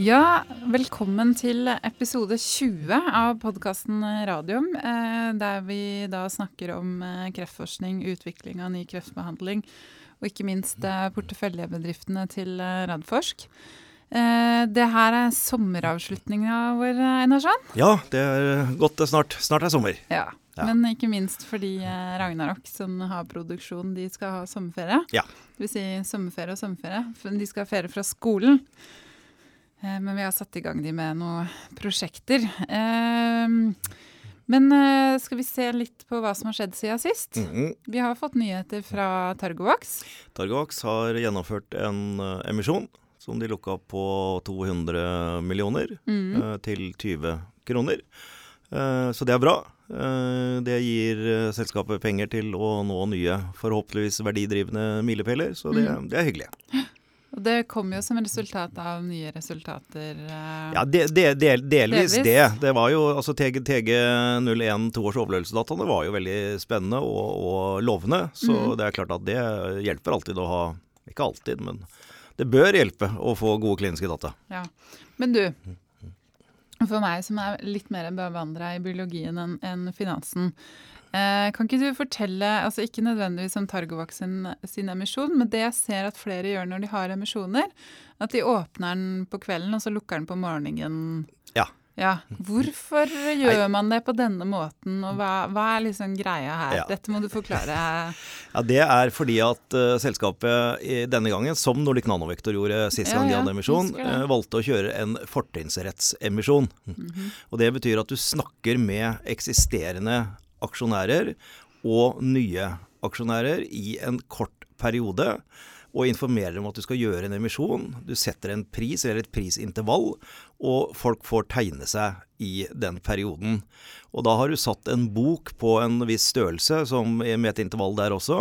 Ja, velkommen til episode 20 av podkasten Radium. Eh, der vi da snakker om eh, kreftforskning, utvikling av ny kreftbehandling, og ikke minst eh, porteføljebedriftene til Radforsk. Det her er sommeravslutninga vår, Einarsson? Ja, det er godt snart. Snart er sommer. Ja, ja. Men ikke minst fordi Ragnarok, som har produksjon, de skal ha sommerferie. Ja. Det vil si sommerferie og sommerferie. De skal ha ferie fra skolen. Eh, men vi har satt i gang de med noen prosjekter. Ehm, men eh, skal vi se litt på hva som har skjedd siden sist? Mm -hmm. Vi har fått nyheter fra Targovax. Targovax har gjennomført en eh, emisjon som de lukka på 200 millioner mm. til 20 kroner. Så det er bra. Det gir selskapet penger til å nå nye, forhåpentligvis verdidrivende milepæler, så det, mm. det er hyggelig. Og det kom jo som resultat av nye resultater? Eh, ja, de, de, de, delvis, det. Det var jo altså TG, TG01 to års overlevelsesdataene var jo veldig spennende og, og lovende. Så mm. det er klart at det hjelper alltid å ha Ikke alltid, men det bør hjelpe å få gode kliniske data. Ja. Men du, for meg som er litt mer bevandra i biologien enn en finansen. Eh, kan ikke du fortelle, altså ikke nødvendigvis om Targovac sin, sin, emisjon, men det jeg ser at flere gjør når de har emisjoner, at de åpner den på kvelden og så lukker den på morgenen. Ja. ja. Hvorfor gjør man det på denne måten, og hva, hva er liksom greia her? Ja. Dette må du forklare. ja, Det er fordi at uh, selskapet i denne gangen, som Nordic Nanovektor gjorde sist gang de hadde emisjon, uh, valgte å kjøre en fortrinnsrettsemisjon. Mm -hmm. Og Det betyr at du snakker med eksisterende aksjonærer og nye aksjonærer i en kort periode og informerer om at du skal gjøre en emisjon. Du setter en pris eller et prisintervall, og folk får tegne seg i den perioden. Og da har du satt en bok på en viss størrelse som med et intervall der også.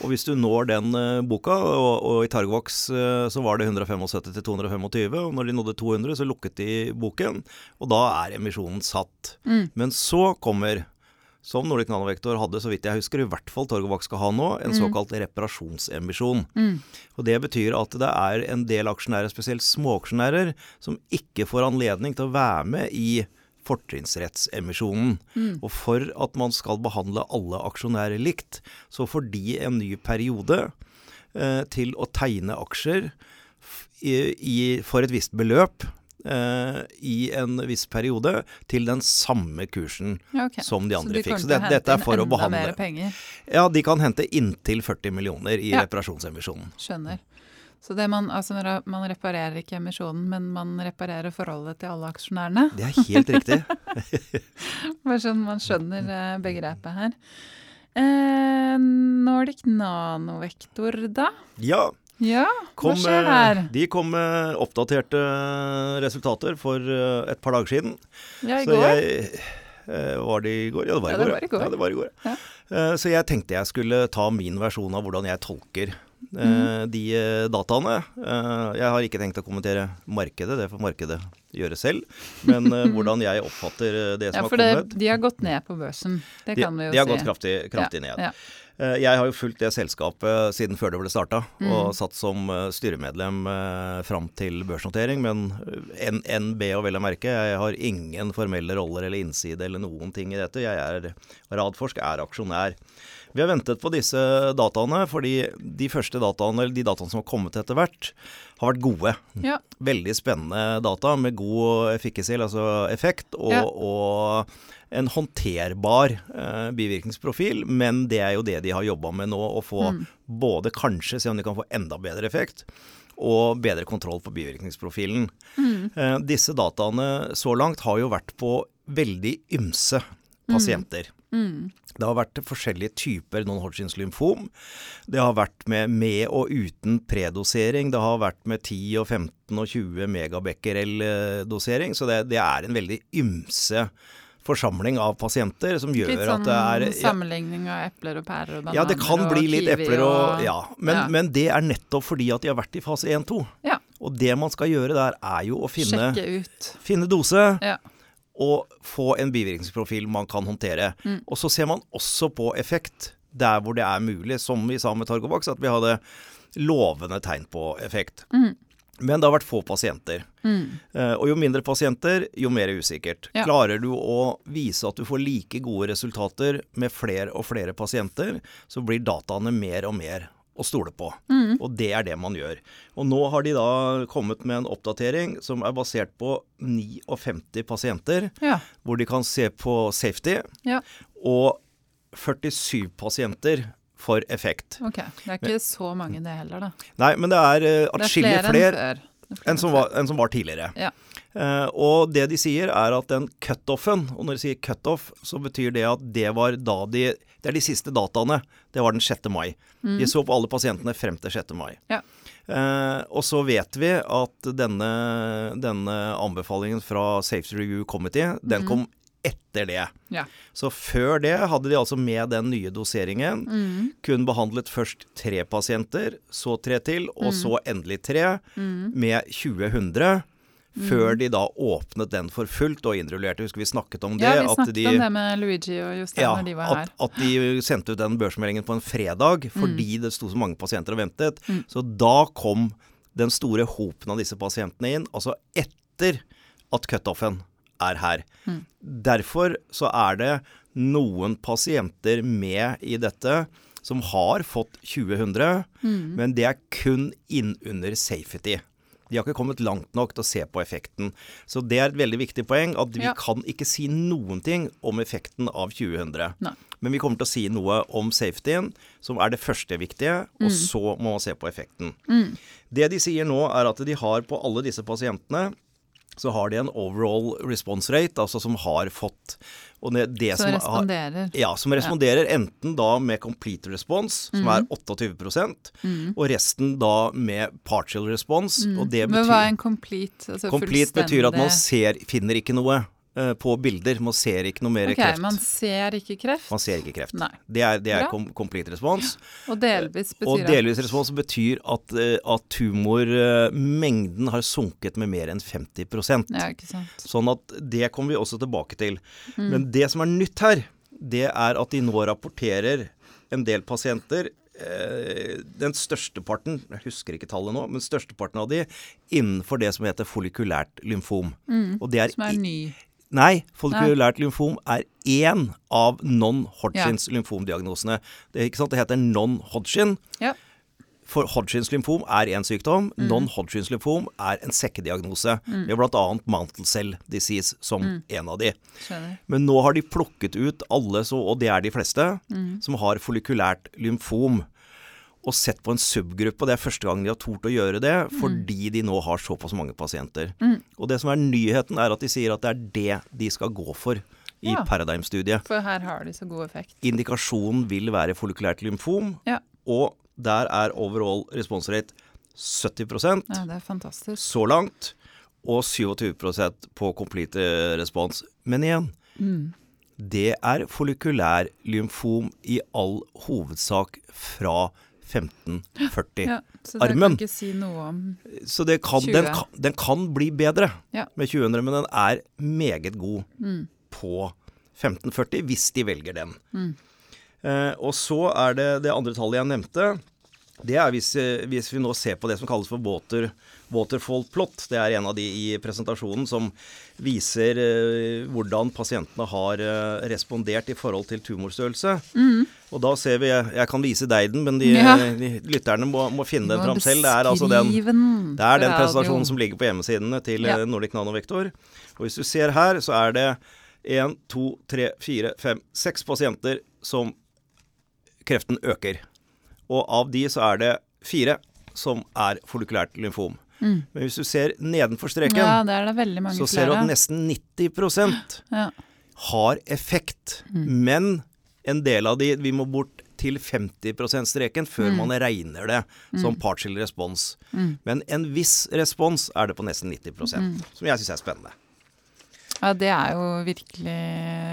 Og hvis du når den uh, boka, og, og, i Targovax uh, så var det 175 til 225, og når de nådde 200 så lukket de boken, og da er emisjonen satt. Mm. Men så kommer som Nordic Nanovektor hadde, så vidt jeg husker, i hvert fall Torgovak skal ha nå, en mm. såkalt reparasjonsemisjon. Mm. Og Det betyr at det er en del aksjonærer, spesielt småaksjonærer, som ikke får anledning til å være med i fortrinnsrettsemisjonen. Mm. Og for at man skal behandle alle aksjonærer likt, så får de en ny periode eh, til å tegne aksjer i, i, for et visst beløp eh, i en viss periode til den samme kursen okay. som de andre fikk. Så de dette er for å behandle Ja, de kan hente inntil 40 millioner i ja. reparasjonsemisjonen. Skjønner. Så man, altså, man, reparerer ikke emisjonen, men man reparerer forholdet til alle aksjonærene? Det er helt riktig. Bare sånn man skjønner eh, begrepet her. Eh, Nordic Nanovektor, da? Ja, ja, hva skjer her? De kom med oppdaterte resultater for eh, et par dager siden. Ja, i Så går? Jeg, eh, var det i går? Ja, det var i, ja, går. Det var i går. Ja, det var i går. Ja. Eh, så jeg tenkte jeg skulle ta min versjon av hvordan jeg tolker mm. de dataene. Jeg har ikke tenkt å kommentere markedet, det får markedet gjøre selv. Men hvordan jeg oppfatter det som ja, har kommet. Ja, for de har gått ned på børsen, det kan vi jo si. De har gått kraftig, kraftig ned. Eh, jeg har jo fulgt det selskapet siden før det ble starta, mm. og satt som eh, styremedlem eh, fram til børsnotering. Men NB og vel å merke, jeg har ingen formelle roller eller innside eller noen ting i dette. Jeg er Radforsk er aksjonær. Vi har ventet på disse dataene fordi de første dataene, eller de dataene som har kommet etter hvert, har vært gode. Ja. Veldig spennende data med god efficacy, altså effekt, og, ja. og en håndterbar eh, bivirkningsprofil, men det er jo det de har jobba med nå. Å få mm. både kanskje se om de kan få enda bedre effekt, og bedre kontroll på bivirkningsprofilen. Mm. Eh, disse dataene så langt har jo vært på veldig ymse mm. pasienter. Mm. Det har vært forskjellige typer non-Hodgins lymfom. Det har vært med, med og uten predosering. Det har vært med 10 og 15 og 20 megabecquerel-dosering. Så det, det, er en veldig ymse forsamling av pasienter som gjør sånn at det er Litt sånn sammenligning av epler og pærer og bananer Ja, det kan bli litt epler og, og ja. Men, ja. men, det er nettopp fordi at de har vært i fase 1-2. Ja. Og det man skal gjøre der, er jo å finne, finne dose. Ja. Og få en bivirkningsprofil man kan håndtere. Mm. Og så ser man også på effekt der hvor det er mulig, som vi sa med Targovax, at vi hadde lovende tegn på effekt. Mm. Men det har vært få pasienter. Mm. Eh, og jo mindre pasienter, jo mer usikkert. Ja. Klarer du å vise at du får like gode resultater med flere og flere pasienter, så blir dataene mer og mer å stole på. Mm. Og det er det man gjør. Og nå har de da kommet med en oppdatering som er basert på 59 pasienter, Ja. hvor de kan se på safety, ja. og 47 pasienter for effekt. Ok. Det er ikke så mange det heller, da. Nei, men det er uh, atskillig flere enn. Er flere enn som, var, enn som var tidligere. Ja. Uh, og det de sier er at den cutoffen, og når de sier cutoff, så betyr det at det var da de Det er de siste dataene. Det var den 6. mai. De så på alle pasientene frem til 6. mai. Mm. Ja. Eh, og så vet vi at denne, denne anbefalingen fra Safety Review Committee, den Mm. kom etter det. Ja. Så før det hadde de altså med den nye doseringen Mm. kun behandlet først tre pasienter, så tre til, og Mm. så endelig tre, med 2000. Mm. Før de da åpnet den for fullt og innrullerte. Husker vi snakket om det? ja, vi snakket de, om det med Luigi og Jostein ja, når de var her. at, at de sendte ut den børsmeldingen på en fredag fordi det sto så mange pasienter og ventet. Mm. Så da kom den store hopen av disse pasientene inn, altså etter at cutoffen er her. Mm. Derfor så er det noen pasienter med i dette som har fått 2000, Mm. men det er kun innunder safety. De har ikke kommet langt nok til å se på effekten. Så det er et veldig viktig poeng at vi Ja. kan ikke si noen ting om effekten av 2000. Nei. Men vi kommer til å si noe om safetyen, som er det første viktige, og så må man se på effekten. Det de sier nå, er at de har på alle disse pasientene så har de en overall response rate, altså som har fått og det, det som, som har, responderer. ja, som responderer enten da med complete response, som Mm. er 28 mm. og resten da med partial response. Og det betyr, Men hva er en complete? Altså Complete betyr at man ser, finner ikke noe på bilder. Man ser ikke noe mer Ok, kreft. man ser ikke kreft. Man ser ikke kreft. Nei. Det er, det er kom, com respons. Og delvis betyr Og delvis respons betyr at, eh, at tumormengden har sunket med mer enn 50 at Ja, ikke sant. Sånn at det kommer vi også tilbake til. Mm. Men det som er nytt her, det er at de nå rapporterer en del pasienter eh, den største parten, jeg husker ikke tallet nå, men størsteparten av de innenfor det som heter follikulært lymfom. Og det er, Mm. Som er ny. Nei, follikulært lymfom er én av non-Hodgins lymfomdiagnosene. Det, det heter non-Hodgin. Ja. For Hodgins lymfom er én sykdom. Non-Hodgins lymfom er en sekkediagnose. Med bl.a. mantle cell disease som en av de. Skjønner. Men nå har de plukket ut alle, så, og det er de fleste, som har follikulært lymfom. Og sett på en subgruppe. og Det er første gang de har tort å gjøre det, fordi de nå har såpass mange pasienter. Og det som er nyheten, er at de sier at det er det de skal gå for i Ja. Paradigm-studiet. For her har de så god effekt. Indikasjonen vil være follikulært lymfom, Ja. og der er overall response rate 70% ja, det er fantastisk. så langt, og 27% på complete response. Men igjen, Mm. det er follikulær lymfom i all hovedsak fra 1540. Ja, så det Armen. kan ikke si noe om Så det kan, 20. den, kan, den kan bli bedre Ja. med 2000, men den er meget god Mm. på 1540, hvis de velger den. Mm. Eh, og så er det det andre tallet jeg nevnte. Det er hvis, eh, hvis vi nå ser på det som kalles for water, waterfall plot. Det er en av de i presentasjonen som viser eh, hvordan pasientene har eh, respondert i forhold til tumorstørrelse. Og da ser vi Jeg kan vise deg den, men de, Mm. Ja. de lytterne må, må finne den fram selv. Det er altså den det er den presentasjonen som ligger på hjemmesidene til Ja. eh, Nordic Nanovektor. Og hvis du ser her, så er det én, to, tre, fire, fem, seks pasienter som kreften øker. Og av de så er det fire som er follikulært lymfom. Men hvis du ser nedenfor streken, Mm. Ja, det er det veldig mange så ser du at nesten 90 ja. har effekt. Mm. Men en del av de Vi må bort til 50 %-streken før Mm. man regner det som partial respons. Men en viss respons er det på nesten 90 Mm. som jeg syns er spennende. Ja, det er jo virkelig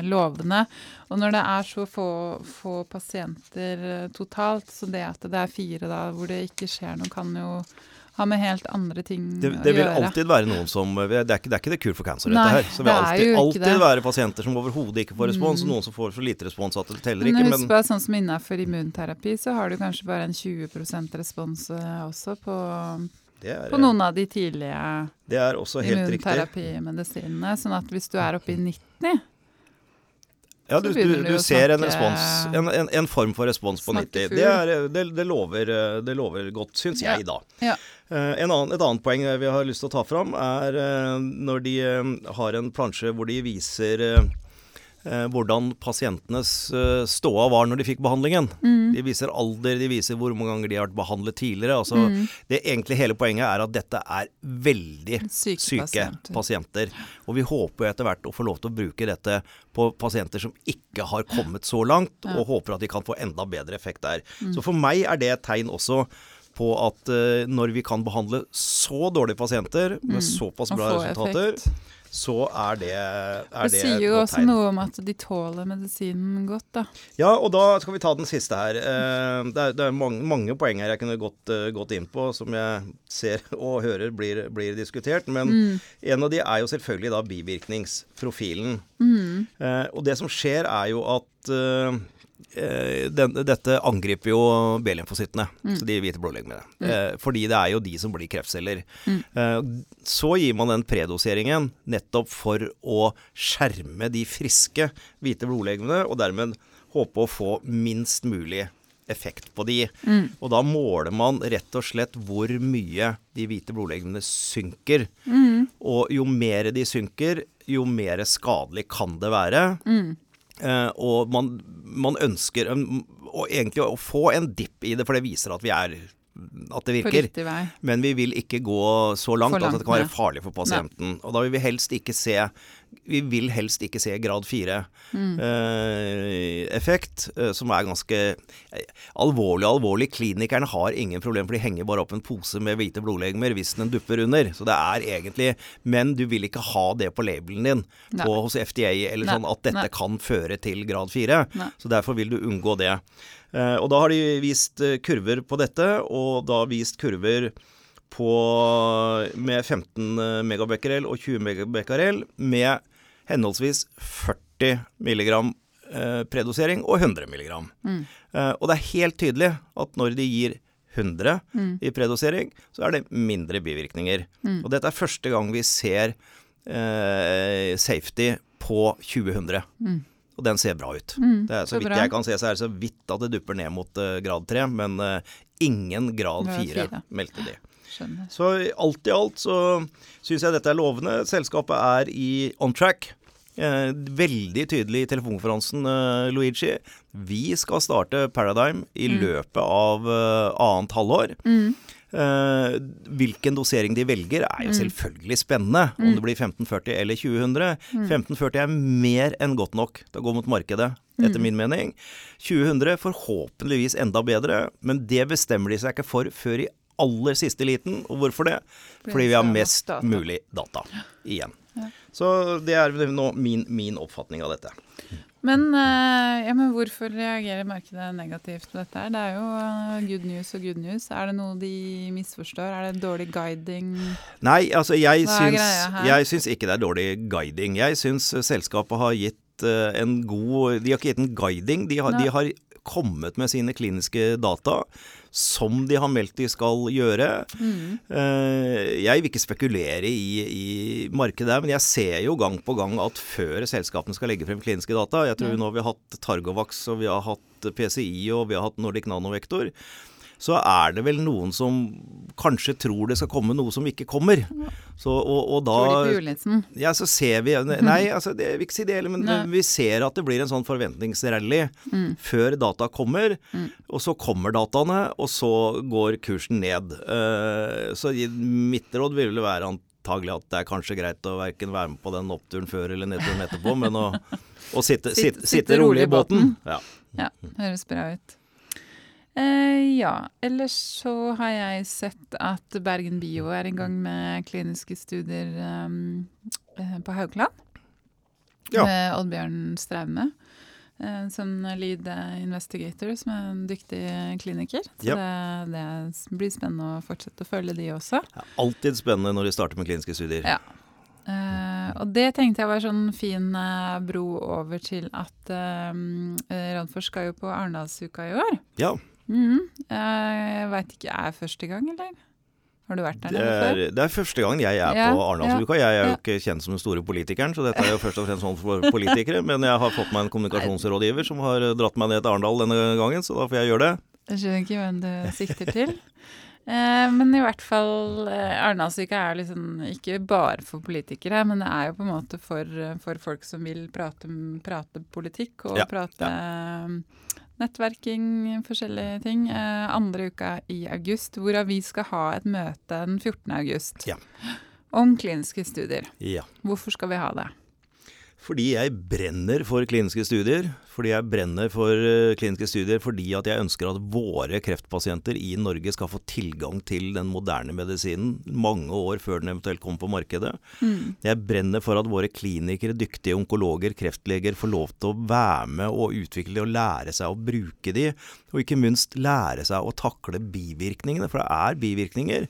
lovende. Og når det er så få, få pasienter eh, totalt, så det at det er fire da hvor det ikke skjer noe, kan jo ha med helt andre ting Det, å det vil alltid være noen som Det er ikke det, er det kur for cancer, Nei, dette her. Så det vil det er alltid, alltid det. Mm. være pasienter som overhodet ikke får respons, og noen som får så lite respons at det teller Men ikke. husk på at sånn som innenfor immunterapi, så har du kanskje bare en 20% respons eh, også på Er, på noen av de tidlige det er også helt immunterapimedisinene. Sånn at hvis du er oppe i 90 ja, du, du, du ser en, respons, en, en, en, form for respons på 90. Det, er, det, det, lover, det lover, godt, syns jeg, da. Ja. Annen, et annet poeng vi har lyst til å ta fram, er når de har en plansje hvor de viser eh, hvordan pasientenes eh, ståa var når de fikk behandlingen. Mm. De viser alder, de viser hvor mange ganger de har vært behandlet tidligere. Altså, mm. det egentlig Hele poenget er at dette er veldig syke, syke pasienter. pasienter. Og vi håper etter hvert å få lov til å bruke dette på pasienter som ikke har kommet så langt, ja. og håper at de kan få enda bedre effekt der. Mm. Så for meg er det et tegn også på at uh, når vi kan behandle så dårlige pasienter med mm. såpass bra resultater, effekt så er det er Det, sier jo også noe om at de tåler medisinen godt, da. Ja, og da skal vi ta den siste her. Eh, det er, det er mange, mange, poeng her jeg kunne gått, uh, gått, inn på, som jeg ser og hører blir, blir diskutert. Men mm. en av de er jo selvfølgelig da bivirkningsprofilen. Mm. Uh, og det som skjer, er jo at Eh, den, dette angriper jo B-lymfocyttene, mm. så de hvite blodlegemene. Mm. Eh, fordi det er jo de som blir kreftceller. Mm. Eh, så gir man den predoseringen nettopp for å skjerme de friske hvite blodlegemene, og dermed håpe å få minst mulig effekt på de. Mm. Og da måler man rett og slett hvor mye de hvite blodlegemene synker. Mm. Og jo mer de synker, jo mer skadelig kan det være. Mm. Uh, og man, man ønsker um, og egentlig å få en dipp i det, for det viser at vi er at det virker. Men vi vil ikke gå så langt, langt at det kan være farlig for pasienten. Og da vil vi helst ikke se vi vil helst ikke se grad 4-effekt, mm. uh, uh, som er ganske alvorlig. Alvorlig. Klinikerne har ingen problem, for de henger bare opp en pose med hvite blodlegemer hvis den dupper under. Så det er egentlig Men du vil ikke ha det på labelen din på, hos FDA, eller Nei. sånn at dette Nei. kan føre til grad 4. Så derfor vil du unngå det. Eh, og da har de vist kurver på dette, og da vist kurver på, med 15 megabecquerel og 20 megabecquerel med henholdsvis 40 milligram eh, predosering og 100 milligram. Mm. Eh, og det er helt tydelig at når de gir 100 mm. i predosering, så er det mindre bivirkninger. Mm. Og dette er første gang vi ser eh, safety på 2000. Mm. Og den ser bra ut. Mm, det er, så, så vidt jeg kan se, så er det så vidt at det dupper ned mot uh, grad 3, men uh, ingen grad 4 meldte de. Skjønner. Så alt i alt så syns jeg dette er lovende. Selskapet er i on track. Eh, veldig tydelig i telefonkonferansen, eh, Luigi. Vi skal starte Paradigm i mm. løpet av eh, annet halvår. Mm. Uh, hvilken dosering de velger, er jo mm. selvfølgelig spennende. Om mm. det blir 1540 eller 2000. Mm. 1540 er mer enn godt nok til å gå mot markedet, etter mm. min mening. 2000 forhåpentligvis enda bedre, men det bestemmer de seg ikke for før i aller siste liten. Og hvorfor det? Fordi vi har mest mulig data igjen. Så det er nå min, min oppfatning av dette. Men, eh, ja, men, hvorfor reagerer markedet negativt på dette? Det er jo eh, good news og good news. Er det noe de misforstår? Er det dårlig guiding? Nei, altså jeg syns, jeg syns ikke det er dårlig guiding. Jeg syns selskapet har gitt eh, en god De har ikke gitt en guiding, de har, de har kommet med sine kliniske data som de har meldt de skal gjøre. Mm. Jeg vil ikke spekulere i, i markedet her, men jeg ser jo gang på gang at før selskapene skal legge frem kliniske data Jeg tror mm. nå vi har hatt Targovax, og vi har hatt PCI, og vi har hatt Nordic Nanovektor så er det vel noen som kanskje tror det skal komme noe som ikke kommer. Så, og, og da? Ja, så ser vi Nei, altså, det vil ikke si det heller, men nei. vi ser at det blir en sånn forventningsrally mm. før data kommer. Mm. Og så kommer dataene, og så går kursen ned. Uh, så mitt råd ville være antagelig at det er kanskje greit å verken være med på den oppturen før eller nedturen etterpå, men å, å sitte, sitte, sitte, rolig i båten. Ja. ja, høres bra ut. Eh, ja. Ellers så har jeg sett at Bergen Bio er i gang med kliniske studier um, på Haukeland. Ja. Med Oddbjørn Straume eh, som lead investigator, som er en dyktig kliniker. Så ja. det, det, blir spennende å fortsette å følge de også. Ja, alltid spennende når de starter med kliniske studier. Ja. Uh, og det tenkte jeg var sånn fin uh, bro over til at uh, Radforsk skal jo på Arendalsuka i år. Ja. Mm, jeg veit ikke, er første gang, eller? Har du vært der Det nede før? det er første gang jeg er Ja, på Arendalsuka. Jeg er jo ja. ikke kjent som den store politikeren, så dette er jo først og fremst sånn for politikere. Men jeg har fått meg en kommunikasjonsrådgiver som har dratt meg ned til Arendal denne gangen, så da får jeg gjøre det. Jeg skjønner ikke hvem du sikter til. Eh, men i hvert fall eh, Arendalsuka er liksom ikke bare for politikere, men det er jo på en måte for, for folk som vil prate, prate politikk og Ja, prate eh, nettverking, forskjellige ting. Eh, andre uka i august, hvorav vi skal ha et møte den 14. august Ja. om kliniske studier. Ja. Hvorfor skal vi ha det? Fordi jeg brenner for kliniske studier. Fordi jeg brenner for eh, kliniske studier fordi at jeg ønsker at våre kreftpasienter i Norge skal få tilgang til den moderne medisinen mange år før den eventuelt kommer på markedet. Jeg brenner for at våre klinikere, dyktige onkologer, kreftleger får lov til å være med og utvikle og lære seg å bruke de, og ikke minst lære seg å takle bivirkningene, for det er bivirkninger.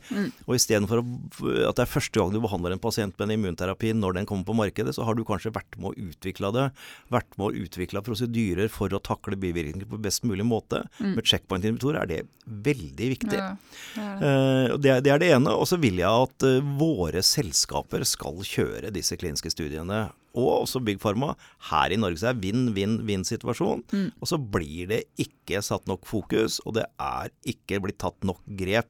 Og istedenfor at det er første gang du behandler en pasient med en immunterapi når den kommer på markedet, så har du kanskje vært med å utvikle det, vært med å utvikle prosedyrer for å takle bivirkninger på best mulig måte. Med checkpoint-inhibitorer er det veldig viktig. Ja, det er det. Eh, det, det er det ene. Og så vil jeg at eh, våre selskaper skal kjøre disse kliniske studiene. Og også Big Pharma. Her i Norge så er vinn-vinn-vinn-situasjon. Og så blir det ikke satt nok fokus, og det er ikke blitt tatt nok grep.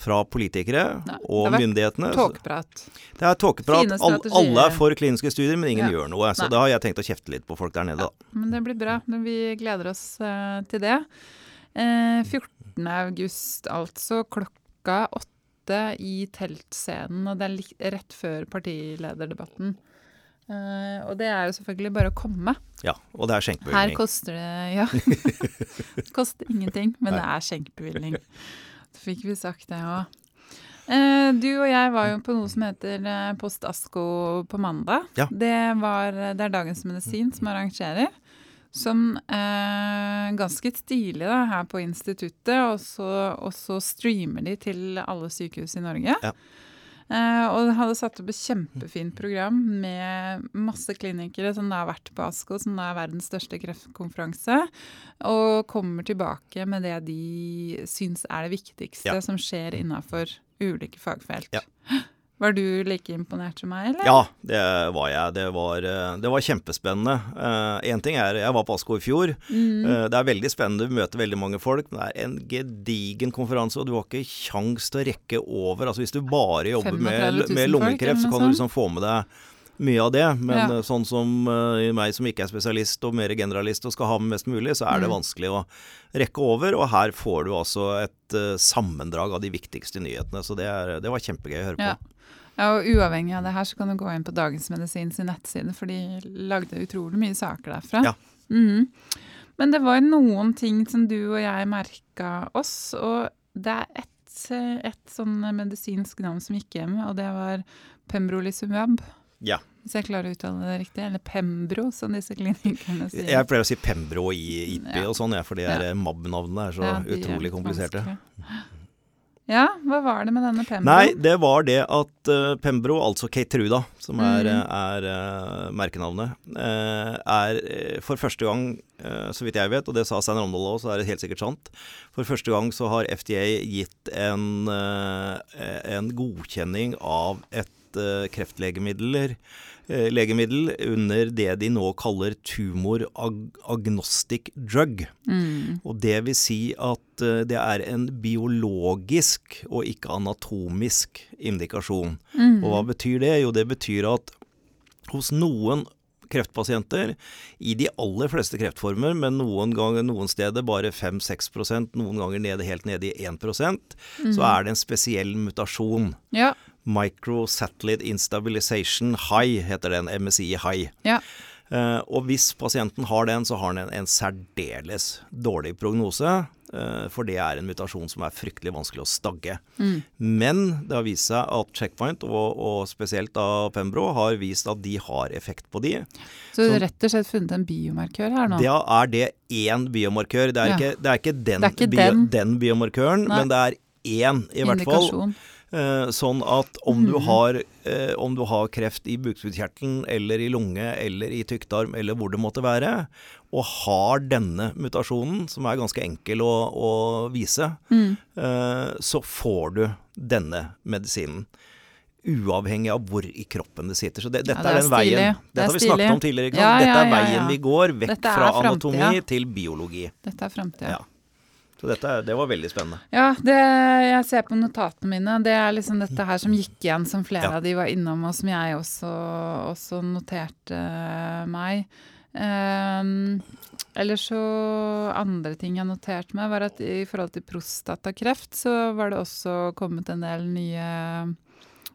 Fra politikere Nei, og myndighetene. Tåkeprat. Det er tåkeprat. Alle er for kliniske studier, men ingen Ja. gjør noe. Så Nei. da har jeg tenkt å kjefte litt på folk der nede, da. Men det blir bra. Men Vi gleder oss uh, til det. Eh, 14. august, altså klokka åtte i teltscenen. Og det er rett før partilederdebatten. Uh, og det er jo selvfølgelig bare å komme. Ja, og det er Her koster det Ja. det koster ingenting, men det er skjenkebevilgning. Fikk vi sagt det òg. Eh, du og jeg var jo på noe som heter eh, Post Asko på mandag. Ja. Det, var, det er Dagens Medisin som arrangerer. Som eh, ganske stilig da, her på instituttet, og så, og så streamer de til alle sykehus i Norge. Ja. Eh, og de hadde satt opp et kjempefint program med masse klinikere som da har vært på ASKO, som da er verdens største kreftkonferanse, og kommer tilbake med det de syns er det viktigste Ja. som skjer innafor ulike fagfelt. Ja. Var du like imponert som meg, eller? Ja, det var jeg. Det var, eh, det var kjempespennende. Én ting er Jeg var på ASKO i fjor. Mm. Eh, det er veldig spennende, du møter veldig mange folk. Men det er en gedigen konferanse, og du har ikke kjangs til å rekke over. Altså Hvis du bare jobber 35 000 med, med lungekreft, så kan du liksom få med deg mye av det. Men Ja. eh, sånn som uh, meg som ikke er spesialist og mer generalist og skal ha med mest mulig, så er det Mm. vanskelig å rekke over. Og her får du altså et uh, sammendrag av de viktigste nyhetene. Så det, er, det var kjempegøy å høre på. Ja. Ja, og Uavhengig av det her, så kan du gå inn på Dagens Medisin sin nettside, for de lagde utrolig mye saker derfra. Ja. Mhm. Men det var noen ting som du og jeg merka oss, og det er ett et sånn medisinsk navn som gikk hjem, og det var pembrolizumab. Ja. Hvis jeg klarer å uttale det riktig. Eller Pembro, som disse klinikerne sier. Jeg pleier å si Pembro i IPI Ja. og sånn, ja, for de Ja. MAB-navnene er så Ja, er utrolig kompliserte. vanskelige. Ja, hva var det med denne Pembro? Nei, det var det at uh, Pembro, altså Kate Truda, som er, mm. er uh, merkenavnet, uh, er eh, for første gang, eh, så vidt jeg vet, og det sa Stein Rondahl òg, så er det helt sikkert sant, for første gang så har FDA gitt en, eh, en godkjenning av et eh, kreftlegemidler eh, legemiddel under det de nå kaller tumor-agnostic drug. Mm. Og det vil si at eh, det er en biologisk og ikke anatomisk indikasjon. Mm. Og hva betyr det? Jo, det betyr at hos noen kreftpasienter, i de aller fleste kreftformer, men noen ganger noen steder bare 5-6% noen ganger nede, helt nede i 1 mm. så er det en spesiell mutasjon. Ja. Microsatellite Instabilization High heter den, MSI High. ja. Uh, og hvis pasienten har den, så har den en, en særdeles dårlig prognose. Uh, for det er en mutasjon som er fryktelig vanskelig å stagge. Mm. Men det har vist seg at checkpoint, og, og spesielt da Pembro, har vist at de har effekt på de. Så du har rett og slett funnet en biomarkør her nå? Ja, er det én biomarkør. Det er, Ja. ikke, det er ikke, den, Det er ikke bio, den. den biomarkøren, Nei. men det er én, i hvert fall. Eh, sånn at om du, Mhm. har, eh, om du har kreft i bukspyttkjertelen eller i lunge eller i tykktarm eller hvor det måtte være, og har denne mutasjonen, som er ganske enkel å, å vise, Mm. eh, så får du denne medisinen. Uavhengig av hvor i kroppen det sitter. Så det, dette Ja, det er er den stilig. veien. Dette det har vi stilig. snakket om tidligere. Ja, Dette er ja, veien vi går, vekk fra fremtiden. anatomi til biologi. Dette er framtida. Så dette, det var veldig spennende. Ja, det jeg ser på notatene mine, det er liksom dette her som gikk igjen, som flere Ja. av de var innom, og som jeg også, også noterte eh, meg. Um, eller så andre ting jeg noterte meg, var at i forhold til prostatakreft så var det også kommet en del nye,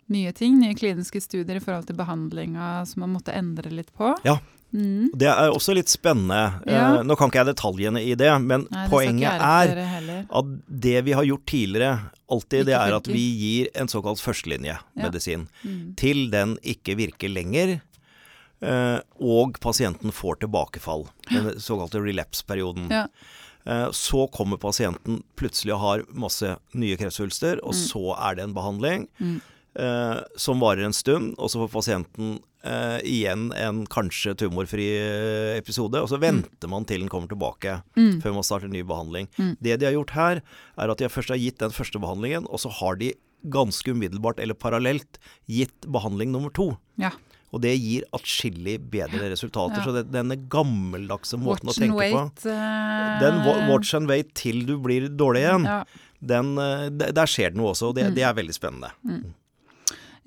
nye ting, nye kliniske studier i forhold til behandlinga som man måtte endre litt på. Ja. Mm. Det er også litt spennende. Ja. Eh, Nå kan ikke jeg detaljene i det, men Nei, det poenget er at det vi har gjort tidligere, alltid, det er at vi gir en såkalt førstelinjemedisin. Mm. Til den ikke virker lenger, eh, og pasienten får tilbakefall. Den såkalte relapse-perioden. Ja. Eh, Så kommer pasienten plutselig og har masse nye kreftsvulster, og Mm. så er det en behandling Mm. Eh, som varer en stund, og så får pasienten eh, igjen en kanskje tumorfri eh, episode, og så venter man til den kommer tilbake Mm. før man starter en ny behandling. Mm. Det de har gjort her, er at de først har gitt den første behandlingen, og så har de ganske umiddelbart eller parallelt gitt behandling nummer to. Ja. Og det gir atskillig bedre resultater. Ja. Så det, denne gammeldagse måten Watch å tenke wait. på Den watch and wait til du blir dårlig igjen, Ja. den, eh, der skjer det noe også, og det, Mm. det er veldig spennende.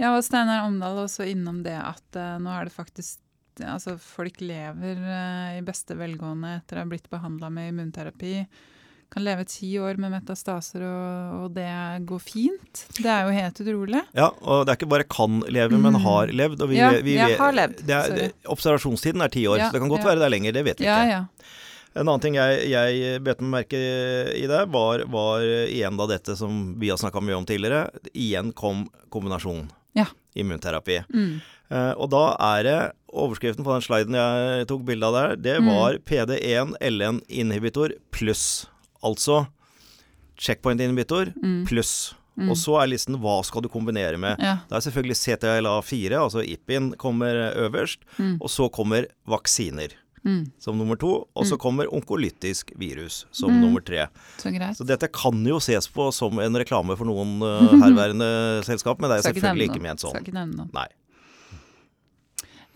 Ja, og Steinar Omdal også innom det at uh, nå er det faktisk Altså, folk lever uh, i beste velgående etter å ha blitt behandla med immunterapi. Kan leve ti år med metastaser, og, og det går fint. Det er jo helt utrolig. Ja, og det er ikke bare kan leve, men Mm. har levd. Vi, Ja, vi, jeg har levd, Det er, det, observasjonstiden er ti år, Ja, så det kan godt ja. være det er lenger, det vet vi Ja, ikke. ja. En annen ting jeg, jeg bet meg merke i det, var, var igjen da dette som vi har snakka mye om tidligere. Igjen kom kombinasjon. Ja. Immunterapi. Mm. Uh, og da er det overskriften på den sliden jeg tok bilde av der, det Mm. var PD1 LN-inhibitor pluss. Altså checkpoint-inhibitor Mm. pluss. Mm. Og så er listen hva skal du kombinere med. Ja. Det er selvfølgelig CTLA4, altså IPIN, kommer øverst. Mm. Og så kommer vaksiner Mm. som nummer to. Og så Mm. kommer onkolytisk virus som Mm. nummer tre. Så. Så dette kan jo ses på som en reklame for noen uh, herværende selskap, men det er jo ikke selvfølgelig ikke ment sånn. Skal ikke nevne noe. Nei.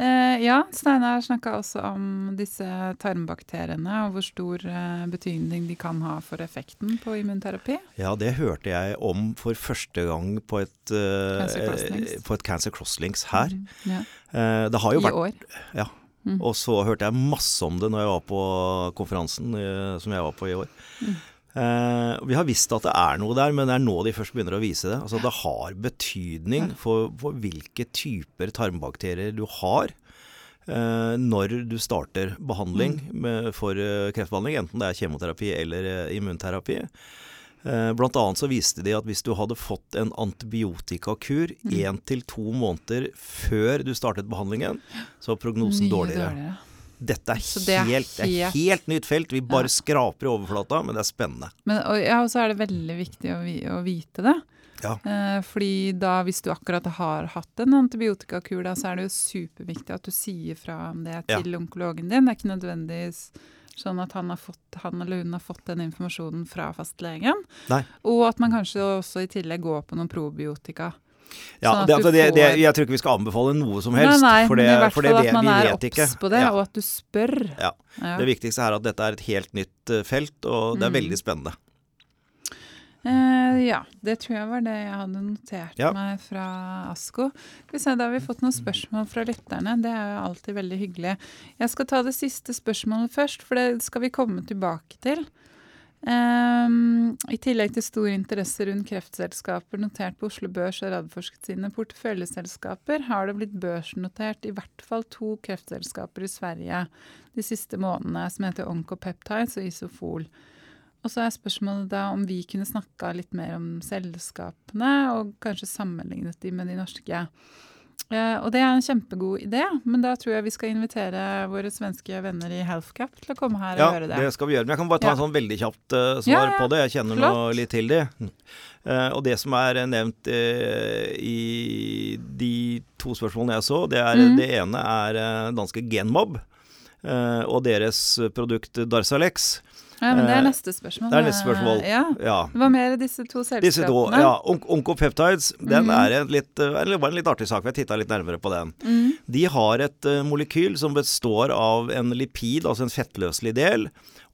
Eh, ja, Steinar snakka også om disse tarmbakteriene og hvor stor eh, betydning de kan ha for effekten på immunterapi. Ja, det hørte jeg om for første gang på et, uh, Cancer Crosslinks. på et Cancer Crosslinks her. Mm, Ja. Eh, det har jo I vært år. Ja. Mm. Og så hørte jeg masse om det når jeg var på konferansen eh, som jeg var på i år. Mm. Eh, vi har visst at det er noe der, men det er nå de først begynner å vise det. Altså Det har betydning for, for hvilke typer tarmbakterier du har eh, når du starter behandling Mm. med, for eh, kreftbehandling, enten det er kjemoterapi eller eh, immunterapi. Eh, Blant annet så viste de at hvis du hadde fått en antibiotikakur Mm. én til to måneder før du startet behandlingen, så var prognosen Mye dårligere. Dette er, det er helt, det er helt- helt nytt felt. Vi bare Ja. skraper i overflata, men det er spennende. Men og, ja, og så er det veldig viktig å, å vite det. Ja. Eh, fordi da, hvis du akkurat har hatt en antibiotikakur, da, så er det jo superviktig at du sier fra om det Ja. til onkologen din. Det er ikke nødvendigvis sånn at han, har fått, han eller hun har fått den informasjonen fra fastlegen. Nei. Og at man kanskje også i tillegg går på noen probiotika. Ja, Sånn det, altså, det, det, jeg tror ikke vi skal anbefale noe som helst. nei, nei, for det, men i hvert fall at man er obs på det, Ja. og at du spør. Ja. Ja. Det viktigste er at dette er et helt nytt eh, felt, og det er Mm. veldig spennende. Eh, ja, det tror jeg var det jeg hadde notert Ja. meg fra ASKO. Se, Da har vi fått noen spørsmål fra lytterne. Det er jo alltid veldig hyggelig. Jeg skal ta det siste spørsmålet først, for det skal vi komme tilbake til. Um, I tillegg til stor interesse rundt kreftselskaper notert på Oslo Børs og Radforsk sine porteføljeselskaper, har det blitt børsnotert i hvert fall to kreftselskaper i Sverige de siste månedene, som heter Oncopeptides og Isofol. Og så er spørsmålet da om vi kunne snakka litt mer om selskapene, og kanskje sammenlignet de med de norske. Uh, og det er en kjempegod idé, men da tror jeg vi skal invitere våre svenske venner i Healthcap til å komme her Ja, og høre det. Ja, det skal vi gjøre. Men jeg kan bare ta Ja. en sånn veldig kjapt uh, svar Ja, på det. Jeg kjenner Flott. nå litt til de. Uh, og det som er nevnt i de to spørsmålene jeg så, det, er, mm. det ene er danske Genmob og deres produkt Darzalex. Ja, men Det er neste spørsmål. Det er neste spørsmål. Ja. ja. Det var mer disse to selskapene. Disse to, ja. Oncopeptides, den mm. er en litt, det var en litt artig sak. Vi har titta litt nærmere på den. Mm. De har et uh, molekyl som består av en lipid, altså en fettløselig del,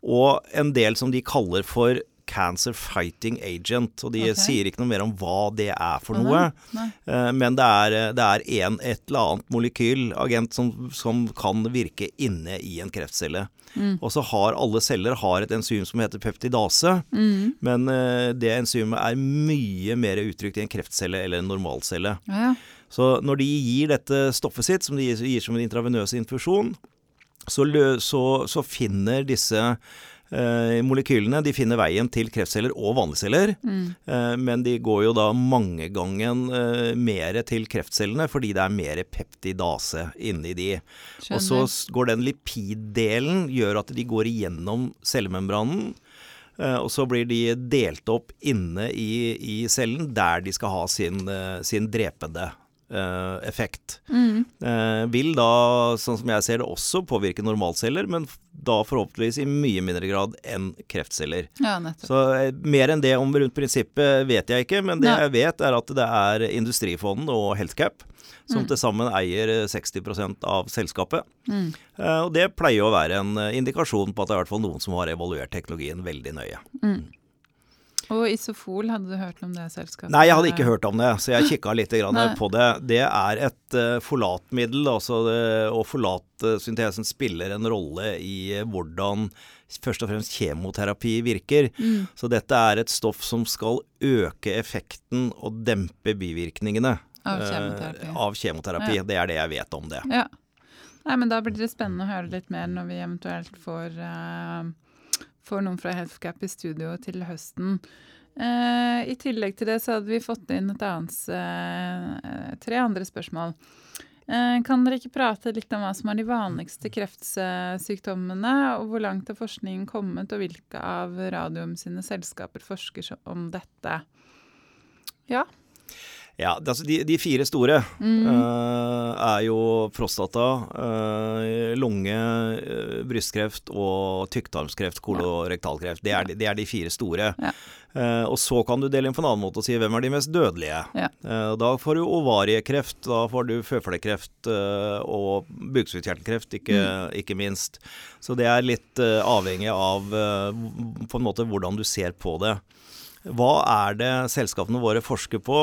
og en del som de kaller for Cancer Fighting Agent. Og de okay. sier ikke noe mer om hva det er for noe. Nei, nei. Uh, men det er, det er en, et eller annet molekyl, agent, som, som kan virke inne i en kreftcelle. Mm. Og så har alle celler har et enzym som heter peptidase. Mm. Men uh, det enzymet er mye mer uttrykt i en kreftcelle eller en normalcelle. Ja. Så når de gir dette stoffet sitt, som de gir som en intravenøs infusjon, så, så, så finner disse Eh, molekylene de finner veien til kreftceller og vanlige celler, mm. eh, men de går jo da mangegangen eh, mer til kreftcellene fordi det er mer peptidase inni de. Skjønner. Og så går den lipiddelen gjør at de går igjennom cellemembranen. Eh, og så blir de delt opp inne i, i cellen der de skal ha sin, eh, sin drepende effekt. Mm. Uh, vil da, sånn som jeg ser det, også påvirke normalceller, men da forhåpentligvis i mye mindre grad enn kreftceller. Ja, Så uh, mer enn det om rundt prinsippet vet jeg ikke, men det ja. jeg vet er at det er Industrifonden og Healthcap som mm. til sammen eier 60 av selskapet. Mm. og det pleier å være en indikasjon på at det er i hvert fall noen som har evaluert teknologien veldig nøye. Mm. Og Isofol, hadde du hørt om det selskapet? Nei, jeg hadde ikke hørt om det, så jeg kikka litt på det. Det er et uh, folatmiddel, altså og forlatsyntesen spiller en rolle i hvordan først og fremst kjemoterapi virker. Mm. Så dette er et stoff som skal øke effekten og dempe bivirkningene av kjemoterapi. Uh, av kjemoterapi. Ja. Det er det jeg vet om det. Ja. Nei, men Da blir det spennende å høre litt mer når vi eventuelt får uh, får noen fra Healthcap i studio til høsten. Eh, I tillegg til det så hadde vi fått inn et annet eh, tre andre spørsmål. Eh, kan dere ikke prate litt om hva som er de vanligste kreftsykdommene, og hvor langt har forskningen kommet, og hvilke av Radium sine selskaper forsker om dette? Ja. Ja, altså de, de, fire store mm. uh, er jo prostata, uh, lunge, uh, brystkreft og tykktarmskreft, kolorektalkreft. Det er, det er, de fire store. Ja. og så kan du dele inn på en annen måte og si hvem er de mest dødelige. Ja. da får du ovariekreft, da får du føflekkreft og bukspyttkjertelkreft, ikke, mm. ikke, minst. Så det er litt avhengig av på en måte hvordan du ser på det. Hva er det selskapene våre forsker på?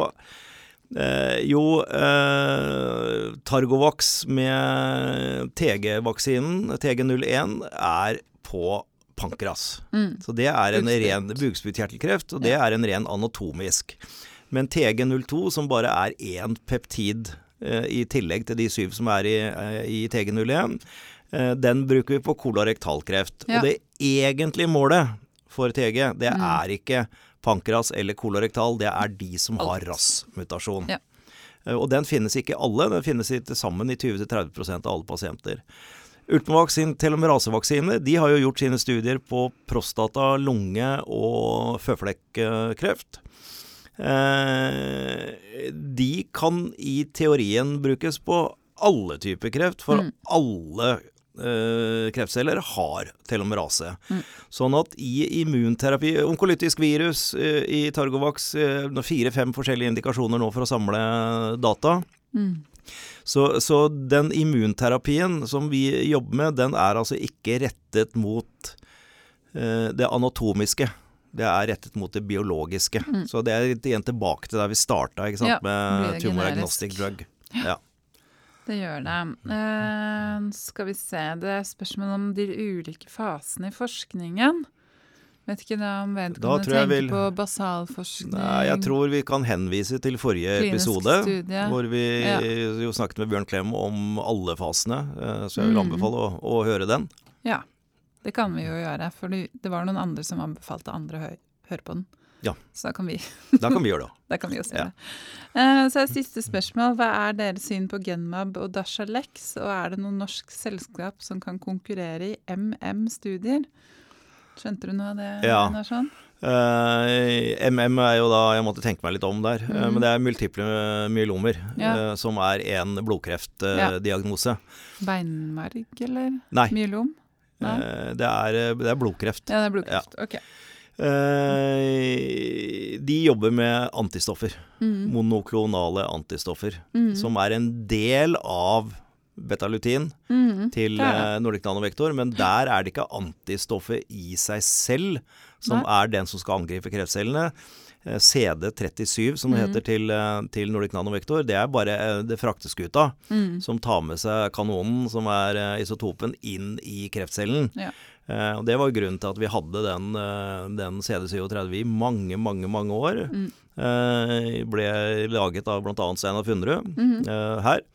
Eh, jo, eh, Targovax med TG-vaksinen, TG01, er på pankras. Mm. Så det er en ren bukspyttkjertelkreft, og det ja. er en ren anatomisk. Men TG02, som bare er én peptid eh, i tillegg til de syv som er i, eh, i TG01, eh, den bruker vi på kolorektalkreft. Ja. Og det egentlige målet for TG, det mm. er ikke pankras eller kolorektal, det er de som har RAS-mutasjon. Ja. Eh, og den finnes ikke i alle, den finnes til sammen i 20-30% av alle pasienter. Ultimovax sin telomerasevaksine de har jo gjort sine studier på prostata, lunge og føflekkreft. Eh, de kan i teorien brukes på alle typer kreft, for mm. alle kreftceller har telomerase. Mm. Sånn at i immunterapi Onkolytisk virus eh, i Targovax eh, Fire-fem forskjellige indikasjoner nå for å samle data. Mm. Så, så, den immunterapien som vi jobber med, den er altså ikke rettet mot eh, det anatomiske. Det er rettet mot det biologiske. Mm. Så det er igjen tilbake til der vi starta, ja, med tumoragnostic drug. Ja. Det gjør det. Uh, skal vi se Det er spørsmål om de ulike fasene i forskningen. Vet ikke da om vedkommende tenker vil... på basalforskning Nei, Jeg tror vi kan henvise til forrige episode, studie. hvor vi ja. jo snakket med Bjørn Klem om alle fasene. Eh, så jeg vil mm. anbefale å, å, høre den. Ja, det kan vi jo gjøre. For det var noen andre som anbefalte andre å høre på den. Ja. Så da kan vi Da kan vi gjøre det. da kan vi også gjøre det. Uh, så er siste spørsmål. Hva er deres syn på Genmab og Dashalex? Og er det noe norsk selskap som kan konkurrere i MM-studier? Skjønte du noe av det? Ja. Sånn? Uh, MM er jo da Jeg måtte tenke meg litt om der. Mm. Uh, men det er multiple myelomer, ja. uh, som er en blodkreftdiagnose. Ja. Beinmarg, eller? Nei. Myelom? Eh, det, er, det, er, blodkreft. Ja, det er blodkreft. Ja. Ok. Eh, de jobber med antistoffer. Mm. Monoklonale antistoffer. Mm. Som er en del av betalutin mm. til uh, Nordic Nanovektor, men der er det ikke antistoffet i seg selv som Nei. er den som skal angripe kreftcellene. Eh, CD37, som det mm. heter til, eh, til Nordic Nanovektor, det er bare det frakteskuta mm. som tar med seg kanonen, som er isotopen, inn i kreftcellen. Ja. Eh, og Det var grunnen til at vi hadde den, den CD37 i mange, mange mange år. Mm. Eh, ble laget av bl.a. Steinar Funderud mm. eh, her.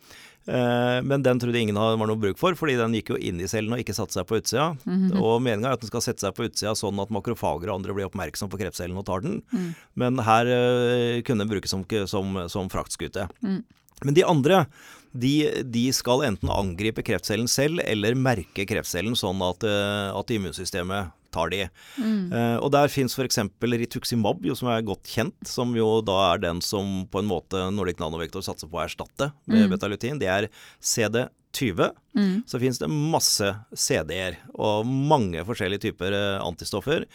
Eh, men den trodde ingen var noe bruk for, fordi den gikk jo inn i cellen og ikke satte seg på utsida. Mm -hmm. Og meninga er at den skal sette seg på utsida sånn at makrofager og andre blir oppmerksom på krepscellen og tar den. Mm. Men her kunne den brukes som, som, som fraktskute. Mm. Men de andre de, de, skal enten angripe kreftcellen selv eller merke kreftcellen sånn at, uh, at immunsystemet tar de. Mm. Uh, og der fins f.eks. rituximab, jo, som er godt kjent, som jo da er den som på en måte Nordic Nanovektor satser på å erstatte med mm. betalutin. Det er CD20. Mm. Så fins det masse CD-er og mange forskjellige typer uh, antistoffer.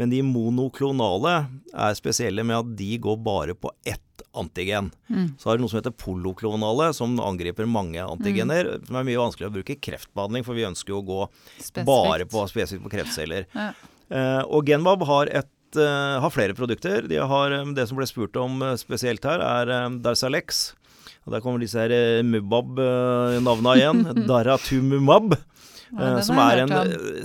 Men de monoklonale er spesielle med at de går bare på ett antigen. Mm. Så har du noe som heter poloklonale, som angriper mange antigener. Mm. Som er mye vanskeligere å bruke i kreftbehandling, for vi ønsker jo å gå spesifikt. bare på, spesifikt på kreftceller. Ja. Uh, og Genmab har, et, uh, har, flere produkter. De har, um, det som ble spurt om spesielt her, er Darzalex. Og Der kommer disse her Mubab-navna igjen. Daratumumab. Ja, som er en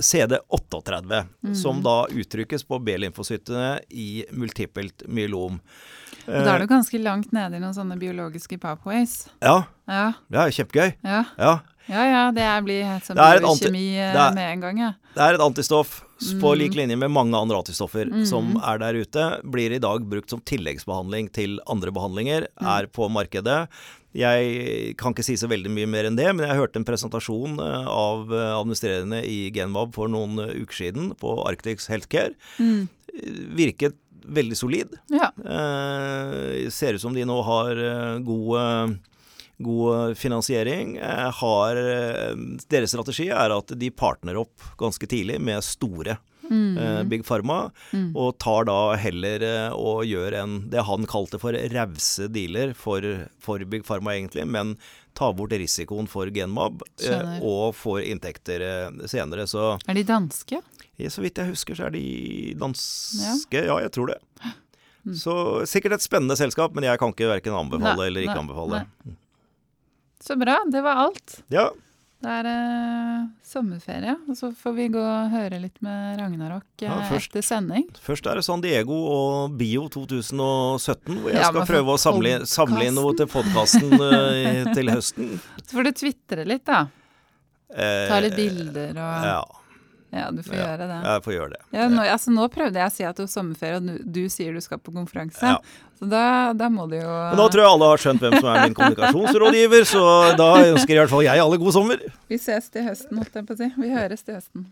CD38, mm. som da uttrykkes på B-lymfocyttene i multipelt myelom. Og da er du ganske langt nede i noen sånne biologiske pathways. Ja. Ja, ja kjempegøy. Ja. ja. Ja, ja, det blir helt som biokjemi eh, med en gang, ja. Det er et antistoff på mm. lik linje med mange andre antistoffer mm. som er der ute. Blir i dag brukt som tilleggsbehandling til andre behandlinger, mm. er på markedet. Jeg kan ikke si så veldig mye mer enn det, men jeg hørte en presentasjon eh, av eh, administrerende i Genvab for noen uker siden på Arctics Healthcare. Mm. Virket veldig solid. Ja. Eh, ser ut som de nå har god, god finansiering. Eh, har, eh, deres strategi er at de partner opp ganske tidlig med store. Mm. Big Pharma, mm. og tar da heller og gjør en det han kalte for rause dealer for, for, Big Pharma, egentlig, men tar bort risikoen for Genmab og får inntekter senere. Så Er de danske? Så vidt jeg husker, så er de danske. Ja, ja jeg tror det. Mm. Så sikkert et spennende selskap, men jeg kan ikke verken anbefale nei, eller ikke nei, anbefale. Nei. Så bra. Det var alt. Ja. Det er eh, sommerferie, og så får vi gå og høre litt med Ragnarok eh, ja, først, etter sending. Først er det San Diego og Bio 2017, hvor jeg ja, skal prøve å samle, samle, inn noe til podkasten eh, til høsten. Så får du tvitre litt, da. Ta litt bilder og Ja. Ja, du får ja, gjøre det. Jeg får gjøre det. Ja, nå, altså, nå, prøvde jeg å si at du har sommerferie, og du, du, sier du skal på konferanse. Ja. Så da, da, må du jo Men Da tror jeg alle har skjønt hvem som er min kommunikasjonsrådgiver, så da ønsker i hvert fall jeg alle god sommer. Vi ses til høsten, holdt jeg på å si. Vi høres til høsten.